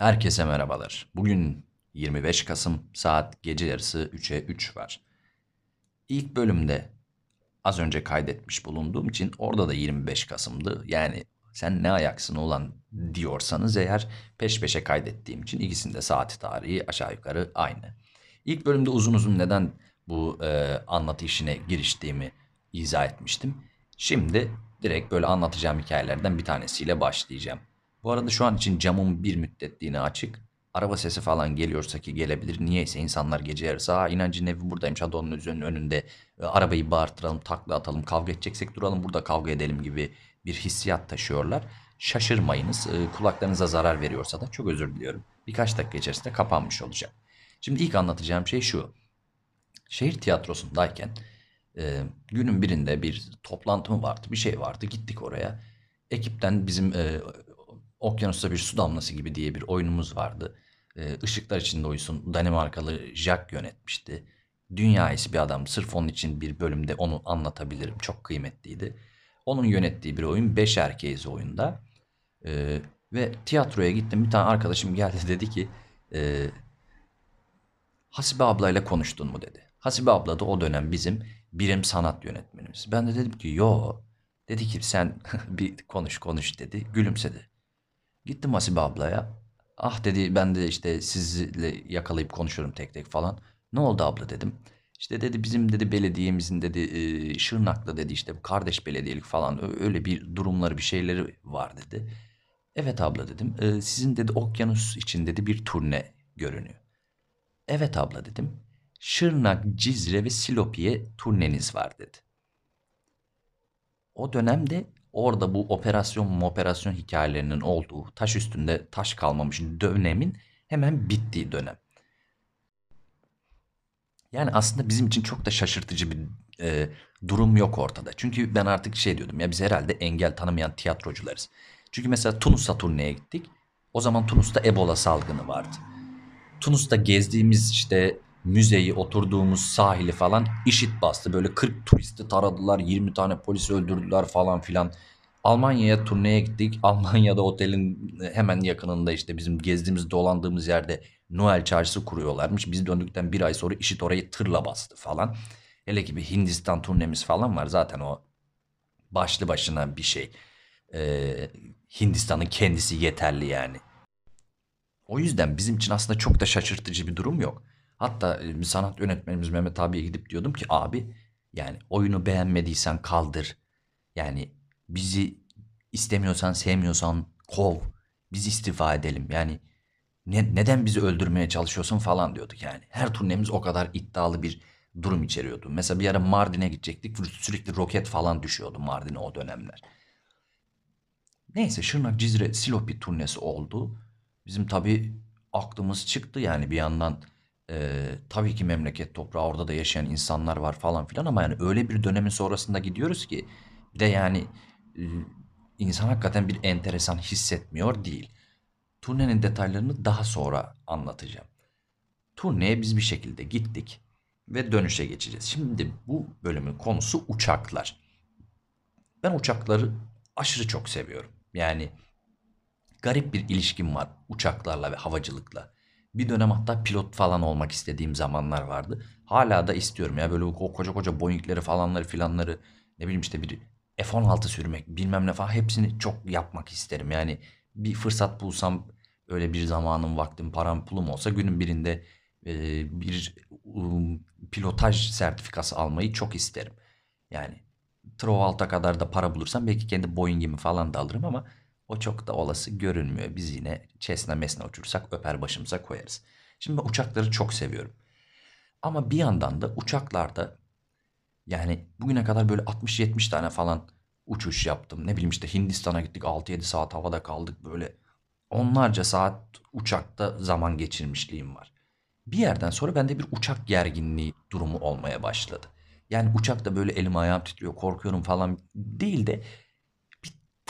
Herkese merhabalar. Bugün 25 Kasım saat gece yarısı 3'e 3 var. İlk bölümde az önce kaydetmiş bulunduğum için orada da 25 Kasım'dı. Yani sen ne ayaksın olan diyorsanız eğer peş peşe kaydettiğim için ikisinde saati tarihi aşağı yukarı aynı. İlk bölümde uzun uzun neden bu e, anlatı işine giriştiğimi izah etmiştim. Şimdi direkt böyle anlatacağım hikayelerden bir tanesiyle başlayacağım. Bu arada şu an için camım bir müddetliğine açık. Araba sesi falan geliyorsa ki gelebilir. Niyeyse insanlar gece yarısı aa inancın evi buradaymış hadi onun üzerinin önünde e, arabayı bağırtıralım takla atalım kavga edeceksek duralım burada kavga edelim gibi bir hissiyat taşıyorlar. Şaşırmayınız e, kulaklarınıza zarar veriyorsa da çok özür diliyorum. Birkaç dakika içerisinde kapanmış olacak. Şimdi ilk anlatacağım şey şu. Şehir tiyatrosundayken e, günün birinde bir toplantı mı vardı bir şey vardı gittik oraya. Ekipten bizim e, Okyanusta bir su damlası gibi diye bir oyunumuz vardı. Ee, Işıklar içinde uyusun Danimarkalı Jack yönetmişti. Dünya iyisi bir adam. Sırf onun için bir bölümde onu anlatabilirim. Çok kıymetliydi. Onun yönettiği bir oyun. Beş erkeğiz oyunda. Ee, ve tiyatroya gittim. Bir tane arkadaşım geldi dedi ki e, Hasibe ablayla konuştun mu dedi. Hasibe abla da o dönem bizim birim sanat yönetmenimiz. Ben de dedim ki yo. Dedi ki sen bir konuş konuş dedi. Gülümsedi. Gittim Hasibe ablaya. Ah dedi ben de işte sizle yakalayıp konuşuyorum tek tek falan. Ne oldu abla dedim. İşte dedi bizim dedi belediyemizin dedi e, Şırnak'ta dedi işte kardeş belediyelik falan öyle bir durumları bir şeyleri var dedi. Evet abla dedim. "E, sizin dedi okyanus için dedi bir turne görünüyor. Evet abla dedim. Şırnak, Cizre ve Silopi'ye turneniz var dedi. O dönemde orada bu operasyon operasyon hikayelerinin olduğu taş üstünde taş kalmamış dönemin hemen bittiği dönem. Yani aslında bizim için çok da şaşırtıcı bir e, durum yok ortada. Çünkü ben artık şey diyordum ya biz herhalde engel tanımayan tiyatrocularız. Çünkü mesela Tunus'a turneye gittik. O zaman Tunus'ta Ebola salgını vardı. Tunus'ta gezdiğimiz işte müzeyi, oturduğumuz sahili falan işit bastı. Böyle 40 turisti taradılar, 20 tane polis öldürdüler falan filan. Almanya'ya turneye gittik. Almanya'da otelin hemen yakınında işte bizim gezdiğimiz, dolandığımız yerde Noel çarşısı kuruyorlarmış. Biz döndükten bir ay sonra işit orayı tırla bastı falan. Hele ki bir Hindistan turnemiz falan var. Zaten o başlı başına bir şey. Ee, Hindistan'ın kendisi yeterli yani. O yüzden bizim için aslında çok da şaşırtıcı bir durum yok. Hatta e, sanat yönetmenimiz Mehmet abiye gidip diyordum ki abi yani oyunu beğenmediysen kaldır. Yani bizi istemiyorsan sevmiyorsan kov. Biz istifa edelim. Yani ne, neden bizi öldürmeye çalışıyorsun falan diyorduk yani. Her turnemiz o kadar iddialı bir durum içeriyordu. Mesela bir ara Mardin'e gidecektik. Sürekli roket falan düşüyordu Mardin'e o dönemler. Neyse Şırnak, Cizre, Silopi turnesi oldu. Bizim tabii aklımız çıktı yani bir yandan e, tabii ki memleket toprağı orada da yaşayan insanlar var falan filan ama yani öyle bir dönemin sonrasında gidiyoruz ki de yani e, insan hakikaten bir enteresan hissetmiyor değil. Turnenin detaylarını daha sonra anlatacağım. Turneye biz bir şekilde gittik ve dönüşe geçeceğiz. Şimdi bu bölümün konusu uçaklar. Ben uçakları aşırı çok seviyorum. Yani garip bir ilişkim var uçaklarla ve havacılıkla. Bir dönem hatta pilot falan olmak istediğim zamanlar vardı. Hala da istiyorum ya böyle o koca koca Boeing'leri falanları filanları ne bileyim işte bir F-16 sürmek bilmem ne falan hepsini çok yapmak isterim. Yani bir fırsat bulsam öyle bir zamanım vaktim param pulum olsa günün birinde e, bir um, pilotaj sertifikası almayı çok isterim. Yani Trovalt'a kadar da para bulursam belki kendi Boeing'imi falan da alırım ama o çok da olası görünmüyor. Biz yine Cessna mesna uçursak öper başımıza koyarız. Şimdi ben uçakları çok seviyorum. Ama bir yandan da uçaklarda yani bugüne kadar böyle 60-70 tane falan uçuş yaptım. Ne bileyim işte Hindistan'a gittik 6-7 saat havada kaldık böyle onlarca saat uçakta zaman geçirmişliğim var. Bir yerden sonra bende bir uçak gerginliği durumu olmaya başladı. Yani uçakta böyle elim ayağım titriyor korkuyorum falan değil de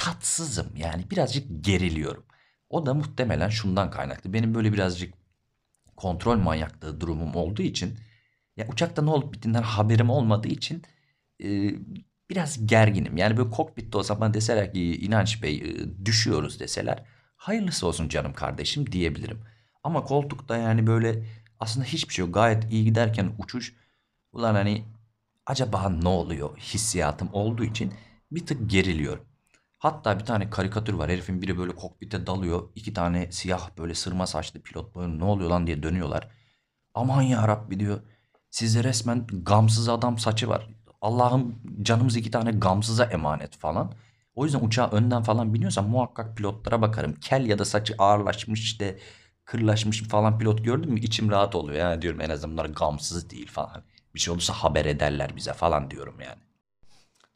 tatsızım yani birazcık geriliyorum. O da muhtemelen şundan kaynaklı. Benim böyle birazcık kontrol manyaklığı durumum olduğu için ya uçakta ne olup bittiğinden haberim olmadığı için e, biraz gerginim. Yani böyle kokpitte o zaman deseler ki İnanç Bey e, düşüyoruz deseler Hayırlısı olsun canım kardeşim diyebilirim. Ama koltukta yani böyle aslında hiçbir şey yok. Gayet iyi giderken uçuş ulan hani acaba ne oluyor hissiyatım olduğu için bir tık geriliyorum. Hatta bir tane karikatür var. Herifin biri böyle kokpite dalıyor. İki tane siyah böyle sırma saçlı pilot böyle ne oluyor lan diye dönüyorlar. Aman ya Rabbi diyor. Sizde resmen gamsız adam saçı var. Allah'ım canımız iki tane gamsıza emanet falan. O yüzden uçağa önden falan biniyorsam muhakkak pilotlara bakarım. Kel ya da saçı ağırlaşmış işte kırlaşmış falan pilot gördüm mü içim rahat oluyor. Yani diyorum en azından bunlar gamsız değil falan. Bir şey olursa haber ederler bize falan diyorum yani.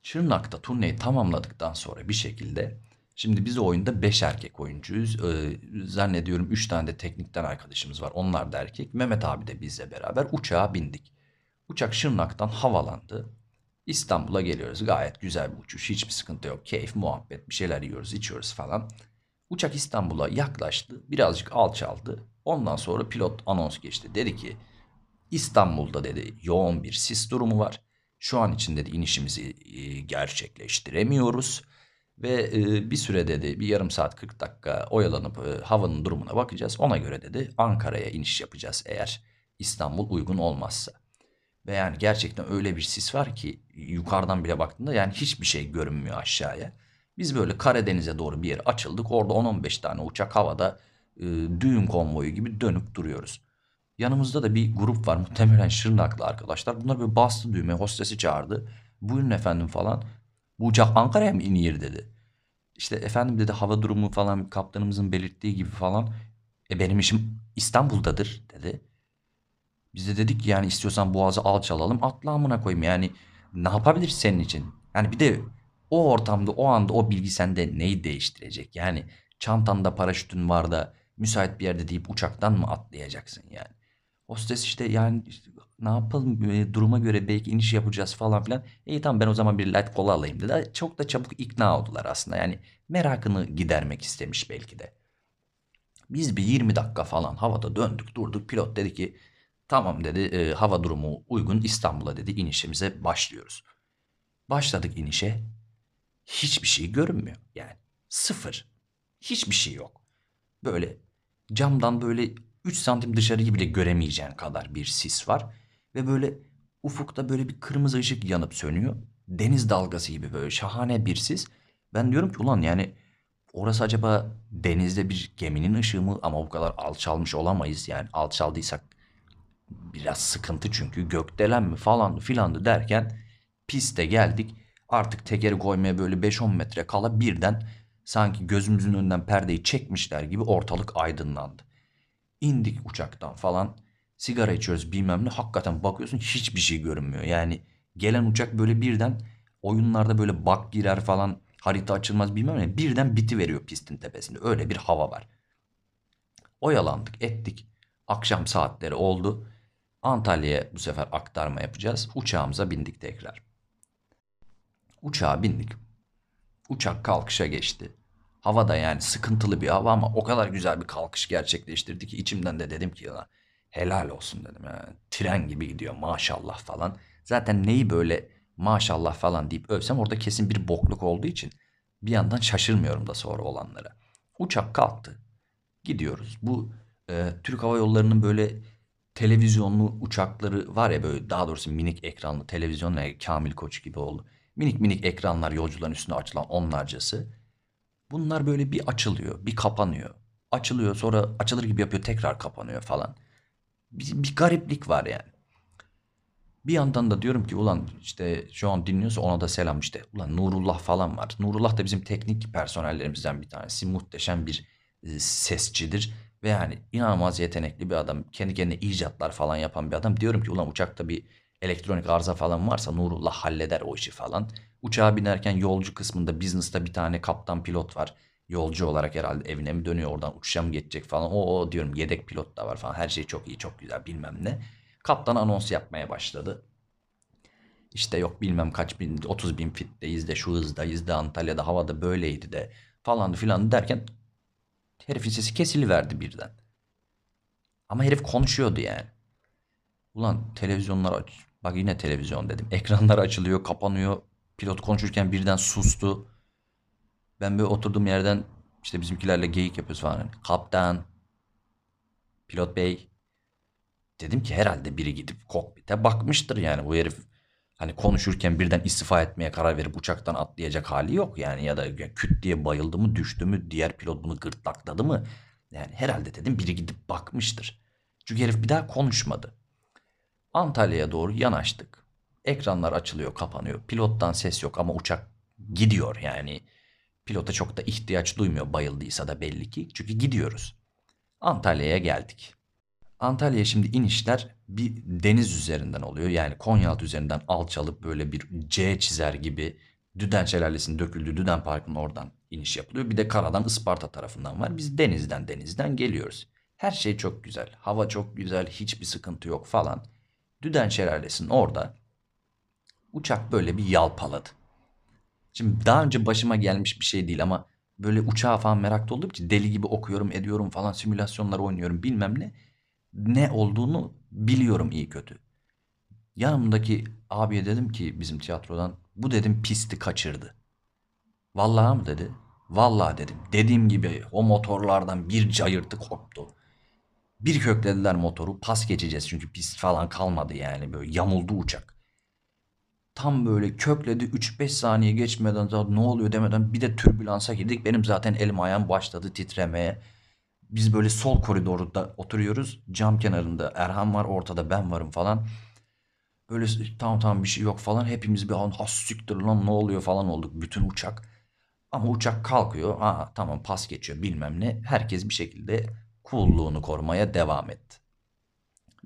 Şırnak'ta turneyi tamamladıktan sonra bir şekilde şimdi biz oyunda 5 erkek oyuncuyuz. Ee, zannediyorum 3 tane de teknikten arkadaşımız var. Onlar da erkek. Mehmet abi de bizle beraber uçağa bindik. Uçak Şırnak'tan havalandı. İstanbul'a geliyoruz. Gayet güzel bir uçuş. Hiçbir sıkıntı yok. Keyif, muhabbet, bir şeyler yiyoruz, içiyoruz falan. Uçak İstanbul'a yaklaştı. Birazcık alçaldı. Ondan sonra pilot anons geçti. Dedi ki İstanbul'da dedi yoğun bir sis durumu var. Şu an için dedi inişimizi e, gerçekleştiremiyoruz. Ve e, bir süre dedi bir yarım saat 40 dakika oyalanıp e, havanın durumuna bakacağız. Ona göre dedi Ankara'ya iniş yapacağız eğer İstanbul uygun olmazsa. Ve yani gerçekten öyle bir sis var ki yukarıdan bile baktığında yani hiçbir şey görünmüyor aşağıya. Biz böyle Karadeniz'e doğru bir yer açıldık. Orada 10-15 tane uçak havada e, düğün konvoyu gibi dönüp duruyoruz. Yanımızda da bir grup var muhtemelen Şırnaklı arkadaşlar. Bunlar böyle bastı düğme hostesi çağırdı. Buyurun efendim falan. Bu uçak Ankara'ya mı iniyor dedi. İşte efendim dedi hava durumu falan kaptanımızın belirttiği gibi falan. E benim işim İstanbul'dadır dedi. Biz de dedik ki yani istiyorsan boğazı alçalalım atla amına koyayım yani ne yapabilir senin için? Yani bir de o ortamda o anda o bilgi sende neyi değiştirecek? Yani çantanda paraşütün var da müsait bir yerde deyip uçaktan mı atlayacaksın yani? Hostes işte yani işte ne yapalım e, duruma göre belki iniş yapacağız falan filan. İyi tamam ben o zaman bir light kola alayım dedi. Çok da çabuk ikna oldular aslında. Yani merakını gidermek istemiş belki de. Biz bir 20 dakika falan havada döndük durduk. Pilot dedi ki tamam dedi e, hava durumu uygun İstanbul'a dedi inişimize başlıyoruz. Başladık inişe. Hiçbir şey görünmüyor yani sıfır. Hiçbir şey yok. Böyle camdan böyle 3 santim dışarıyı bile göremeyeceğin kadar bir sis var. Ve böyle ufukta böyle bir kırmızı ışık yanıp sönüyor. Deniz dalgası gibi böyle şahane bir sis. Ben diyorum ki ulan yani orası acaba denizde bir geminin ışığı mı ama bu kadar alçalmış olamayız. Yani alçaldıysak biraz sıkıntı çünkü gökdelen mi falan filandı derken piste geldik. Artık tekeri koymaya böyle 5-10 metre kala birden sanki gözümüzün önünden perdeyi çekmişler gibi ortalık aydınlandı. İndik uçaktan falan. Sigara içiyoruz bilmem ne. Hakikaten bakıyorsun hiçbir şey görünmüyor. Yani gelen uçak böyle birden oyunlarda böyle bak girer falan harita açılmaz bilmem ne. Birden biti veriyor pistin tepesinde. Öyle bir hava var. Oyalandık ettik. Akşam saatleri oldu. Antalya'ya bu sefer aktarma yapacağız. Uçağımıza bindik tekrar. Uçağa bindik. Uçak kalkışa geçti. Havada yani sıkıntılı bir hava ama o kadar güzel bir kalkış gerçekleştirdi ki içimden de dedim ki ya helal olsun dedim. Yani, tren gibi gidiyor maşallah falan. Zaten neyi böyle maşallah falan deyip övsem orada kesin bir bokluk olduğu için bir yandan şaşırmıyorum da sonra olanlara. Uçak kalktı. Gidiyoruz. Bu e, Türk Hava Yolları'nın böyle televizyonlu uçakları var ya böyle daha doğrusu minik ekranlı televizyon Kamil Koç gibi oldu. Minik minik ekranlar yolcuların üstüne açılan onlarcası. Bunlar böyle bir açılıyor, bir kapanıyor. Açılıyor sonra açılır gibi yapıyor tekrar kapanıyor falan. Bir, bir gariplik var yani. Bir yandan da diyorum ki ulan işte şu an dinliyorsa ona da selam işte. Ulan Nurullah falan var. Nurullah da bizim teknik personellerimizden bir tanesi. Muhteşem bir e, sesçidir. Ve yani inanılmaz yetenekli bir adam. Kendi kendine icatlar falan yapan bir adam. Diyorum ki ulan uçakta bir elektronik arıza falan varsa Nurullah halleder o işi falan. Uçağa binerken yolcu kısmında business'ta bir tane kaptan pilot var. Yolcu olarak herhalde evine mi dönüyor oradan uçuşa mı geçecek falan. O, diyorum yedek pilot da var falan. Her şey çok iyi çok güzel bilmem ne. Kaptan anons yapmaya başladı. İşte yok bilmem kaç bin 30 bin fitteyiz de şu hızdayız da Antalya'da havada böyleydi de falan filan derken herifin sesi kesiliverdi birden. Ama herif konuşuyordu yani. Ulan televizyonlar aç. Bak yine televizyon dedim. Ekranlar açılıyor, kapanıyor. Pilot konuşurken birden sustu. Ben böyle oturduğum yerden İşte bizimkilerle geyik yapıyoruz falan. Hani, Kaptan, pilot bey. Dedim ki herhalde biri gidip kokpite bakmıştır yani bu herif hani konuşurken birden istifa etmeye karar verip uçaktan atlayacak hali yok yani ya da küt diye bayıldı mı düştü mü diğer pilot bunu gırtlakladı mı yani herhalde dedim biri gidip bakmıştır. Çünkü herif bir daha konuşmadı. Antalya'ya doğru yanaştık. Ekranlar açılıyor, kapanıyor. Pilottan ses yok ama uçak gidiyor yani. Pilota çok da ihtiyaç duymuyor bayıldıysa da belli ki. Çünkü gidiyoruz. Antalya'ya geldik. Antalya'ya şimdi inişler bir deniz üzerinden oluyor. Yani Konyaaltı üzerinden alçalıp böyle bir C çizer gibi Düden Şelalesi'nin döküldüğü Düden Parkı'nın oradan iniş yapılıyor. Bir de karadan Isparta tarafından var. Biz denizden denizden geliyoruz. Her şey çok güzel. Hava çok güzel. Hiçbir sıkıntı yok falan. Düden Şelalesi'nin orada uçak böyle bir yalpaladı. Şimdi daha önce başıma gelmiş bir şey değil ama böyle uçağa falan meraklı olduğum için deli gibi okuyorum ediyorum falan simülasyonlar oynuyorum bilmem ne. Ne olduğunu biliyorum iyi kötü. Yanımdaki abiye dedim ki bizim tiyatrodan bu dedim pisti kaçırdı. Vallahi mı dedi? Vallahi dedim. Dediğim gibi o motorlardan bir cayırtı koptu. Bir köklediler motoru pas geçeceğiz çünkü pist falan kalmadı yani böyle yamuldu uçak. Tam böyle kökledi 3-5 saniye geçmeden daha ne oluyor demeden bir de türbülansa girdik. Benim zaten elim ayağım başladı titremeye. Biz böyle sol koridorda oturuyoruz. Cam kenarında Erhan var ortada ben varım falan. Böyle tamam tamam bir şey yok falan. Hepimiz bir an has siktir lan ne oluyor falan olduk. Bütün uçak. Ama uçak kalkıyor. Aa tamam pas geçiyor bilmem ne. Herkes bir şekilde coolluğunu korumaya devam etti.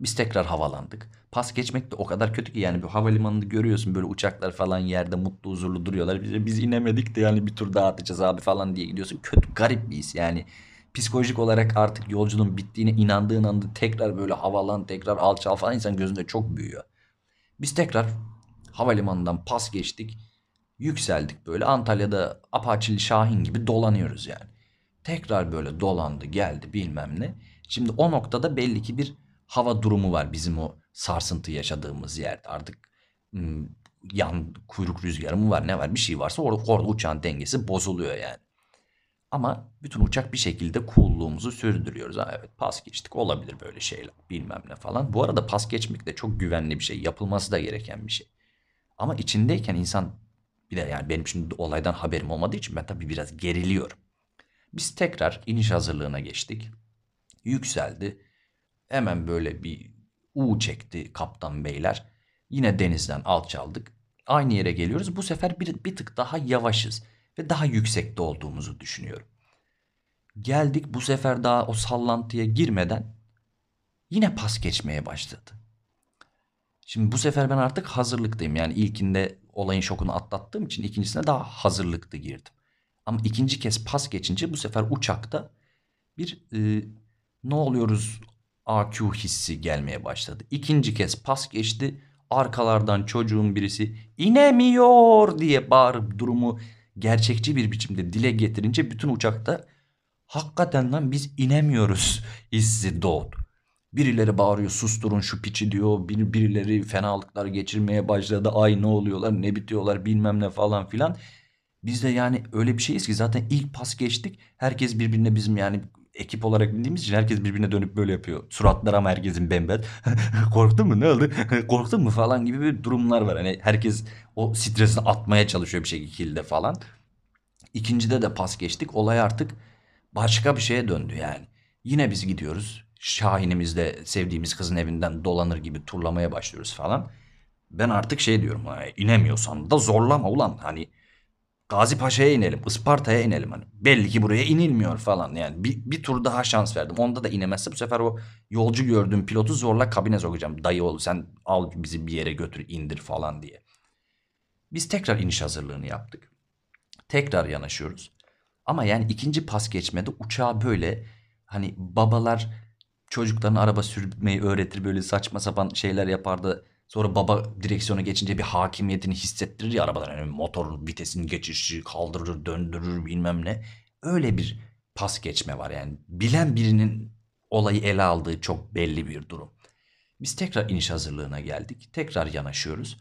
Biz tekrar havalandık. Pas geçmek de o kadar kötü ki yani bir havalimanını görüyorsun böyle uçaklar falan yerde mutlu huzurlu duruyorlar. Biz, biz inemedik de yani bir tur daha atacağız abi falan diye gidiyorsun. Kötü garip bir his yani. Psikolojik olarak artık yolculuğun bittiğine inandığın anda tekrar böyle havalan tekrar alçal falan insan gözünde çok büyüyor. Biz tekrar havalimanından pas geçtik. Yükseldik böyle Antalya'da Apaçili Şahin gibi dolanıyoruz yani. Tekrar böyle dolandı geldi bilmem ne. Şimdi o noktada belli ki bir hava durumu var bizim o sarsıntı yaşadığımız yerde. Artık yan kuyruk rüzgarı mı var ne var bir şey varsa orada, orada uçağın dengesi bozuluyor yani. Ama bütün uçak bir şekilde coolluğumuzu sürdürüyoruz. Ha, evet pas geçtik olabilir böyle şeyler bilmem ne falan. Bu arada pas geçmek de çok güvenli bir şey. Yapılması da gereken bir şey. Ama içindeyken insan bir de yani benim şimdi olaydan haberim olmadığı için ben tabii biraz geriliyorum. Biz tekrar iniş hazırlığına geçtik. Yükseldi. Hemen böyle bir U çekti kaptan beyler. Yine denizden alçaldık. Aynı yere geliyoruz. Bu sefer bir, bir tık daha yavaşız ve daha yüksekte olduğumuzu düşünüyorum. Geldik bu sefer daha o sallantıya girmeden yine pas geçmeye başladı. Şimdi bu sefer ben artık hazırlıktayım. Yani ilkinde olayın şokunu atlattığım için ikincisine daha hazırlıklı girdim. Ama ikinci kez pas geçince bu sefer uçakta bir e, ne oluyoruz AQ hissi gelmeye başladı. İkinci kez pas geçti. Arkalardan çocuğun birisi inemiyor diye bağırıp durumu gerçekçi bir biçimde dile getirince bütün uçakta hakikaten lan biz inemiyoruz hissi doğdu. Birileri bağırıyor susturun şu piçi diyor. Bir, birileri fenalıklar geçirmeye başladı. Ay ne oluyorlar ne bitiyorlar bilmem ne falan filan. Biz de yani öyle bir şeyiz ki zaten ilk pas geçtik. Herkes birbirine bizim yani ekip olarak bildiğimiz için herkes birbirine dönüp böyle yapıyor. Suratlar ama herkesin bembeyaz. Korktun mu ne oldu? Korktun mu falan gibi bir durumlar var. Hani herkes o stresini atmaya çalışıyor bir şekilde falan. İkincide de pas geçtik. Olay artık başka bir şeye döndü yani. Yine biz gidiyoruz. Şahinimizde sevdiğimiz kızın evinden dolanır gibi turlamaya başlıyoruz falan. Ben artık şey diyorum. inemiyorsan da zorlama ulan. Hani Gazi Paşa'ya inelim, Isparta'ya inelim hani. Belli ki buraya inilmiyor falan yani. Bir, bir tur daha şans verdim. Onda da inemezse bu sefer o yolcu gördüğüm pilotu zorla kabine sokacağım. Dayı oğlu sen al bizi bir yere götür indir falan diye. Biz tekrar iniş hazırlığını yaptık. Tekrar yanaşıyoruz. Ama yani ikinci pas geçmede uçağa böyle hani babalar çocuklarına araba sürmeyi öğretir böyle saçma sapan şeyler yapardı Sonra baba direksiyona geçince bir hakimiyetini hissettirir ya arabadan. Yani motorun vitesini geçişi kaldırır, döndürür bilmem ne. Öyle bir pas geçme var yani. Bilen birinin olayı ele aldığı çok belli bir durum. Biz tekrar iniş hazırlığına geldik. Tekrar yanaşıyoruz.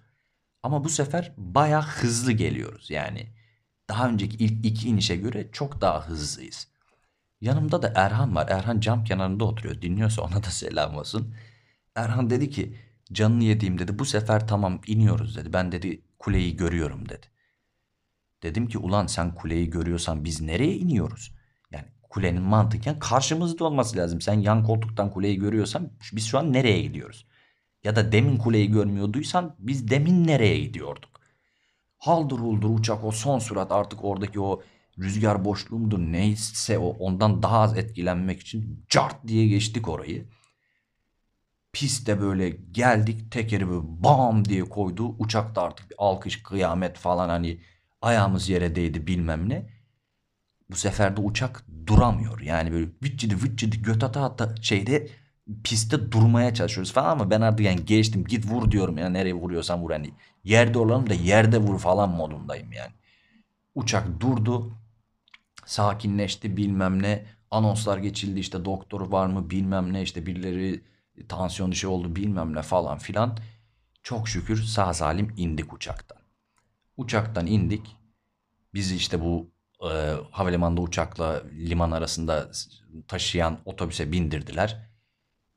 Ama bu sefer baya hızlı geliyoruz. Yani daha önceki ilk iki inişe göre çok daha hızlıyız. Yanımda da Erhan var. Erhan cam kenarında oturuyor. Dinliyorsa ona da selam olsun. Erhan dedi ki canını yediğim dedi bu sefer tamam iniyoruz dedi. Ben dedi kuleyi görüyorum dedi. Dedim ki ulan sen kuleyi görüyorsan biz nereye iniyoruz? Yani kulenin mantıken karşımızda olması lazım. Sen yan koltuktan kuleyi görüyorsan biz şu an nereye gidiyoruz? Ya da demin kuleyi görmüyorduysan biz demin nereye gidiyorduk? Haldır huldur uçak o son sürat artık oradaki o rüzgar boşluğu mudur neyse o ondan daha az etkilenmek için cart diye geçtik orayı. Piste böyle geldik tekeri böyle bam diye koydu. Uçakta artık bir alkış kıyamet falan hani ayağımız yere değdi bilmem ne. Bu sefer de uçak duramıyor. Yani böyle vıccidi vıccidi göt ata ata şeyde pistte durmaya çalışıyoruz falan ama ben artık yani geçtim git vur diyorum ya nereye vuruyorsan vur hani yerde olalım da yerde vur falan modundayım yani. Uçak durdu sakinleşti bilmem ne anonslar geçildi işte doktor var mı bilmem ne işte birileri tansiyon dışı oldu bilmem ne falan filan. Çok şükür sağ salim indik uçaktan. Uçaktan indik. Bizi işte bu e, havalimanında uçakla liman arasında taşıyan otobüse bindirdiler.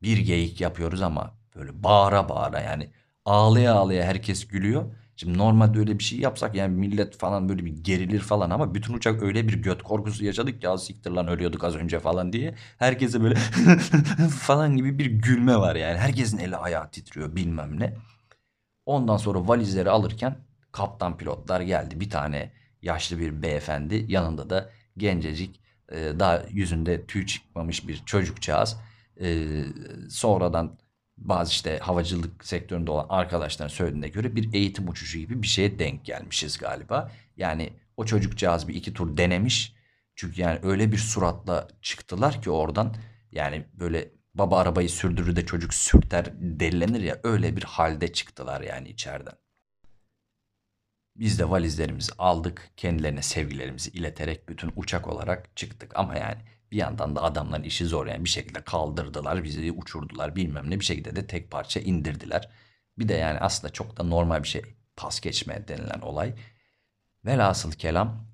Bir geyik yapıyoruz ama böyle bağıra bağıra yani ağlaya ağlaya herkes gülüyor. Şimdi normalde öyle bir şey yapsak yani millet falan böyle bir gerilir falan ama bütün uçak öyle bir göt korkusu yaşadık ya siktir lan ölüyorduk az önce falan diye. Herkese böyle falan gibi bir gülme var yani. Herkesin eli ayağı titriyor bilmem ne. Ondan sonra valizleri alırken kaptan pilotlar geldi. Bir tane yaşlı bir beyefendi yanında da gencecik e, daha yüzünde tüy çıkmamış bir çocukcağız. E, sonradan bazı işte havacılık sektöründe olan arkadaşların söylediğine göre bir eğitim uçuşu gibi bir şeye denk gelmişiz galiba. Yani o çocukcağız bir iki tur denemiş. Çünkü yani öyle bir suratla çıktılar ki oradan yani böyle baba arabayı sürdürür de çocuk sürter delilenir ya öyle bir halde çıktılar yani içeriden. Biz de valizlerimizi aldık, kendilerine sevgilerimizi ileterek bütün uçak olarak çıktık. Ama yani bir yandan da adamların işi zor yani bir şekilde kaldırdılar, bizi uçurdular bilmem ne bir şekilde de tek parça indirdiler. Bir de yani aslında çok da normal bir şey pas geçme denilen olay. Velhasıl kelam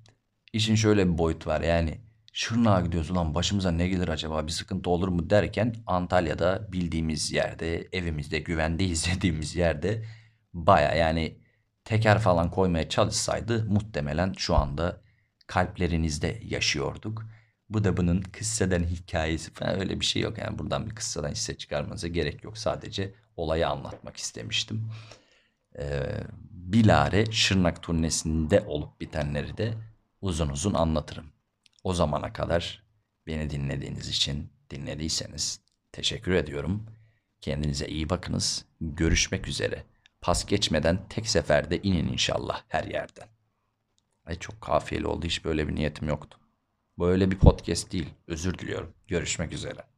işin şöyle bir boyut var yani Şırnak'a gidiyoruz ulan başımıza ne gelir acaba bir sıkıntı olur mu derken Antalya'da bildiğimiz yerde evimizde güvende izlediğimiz yerde baya yani teker falan koymaya çalışsaydı muhtemelen şu anda kalplerinizde yaşıyorduk. Bu da bunun kıssadan hikayesi falan öyle bir şey yok. Yani buradan bir kıssadan hisse çıkarmanıza gerek yok. Sadece olayı anlatmak istemiştim. Ee, bilare Şırnak turnesinde olup bitenleri de uzun uzun anlatırım. O zamana kadar beni dinlediğiniz için dinlediyseniz teşekkür ediyorum. Kendinize iyi bakınız. Görüşmek üzere. Pas geçmeden tek seferde inin inşallah her yerden. Ay çok kafiyeli oldu. Hiç böyle bir niyetim yoktu. Böyle bir podcast değil. Özür diliyorum. Görüşmek üzere.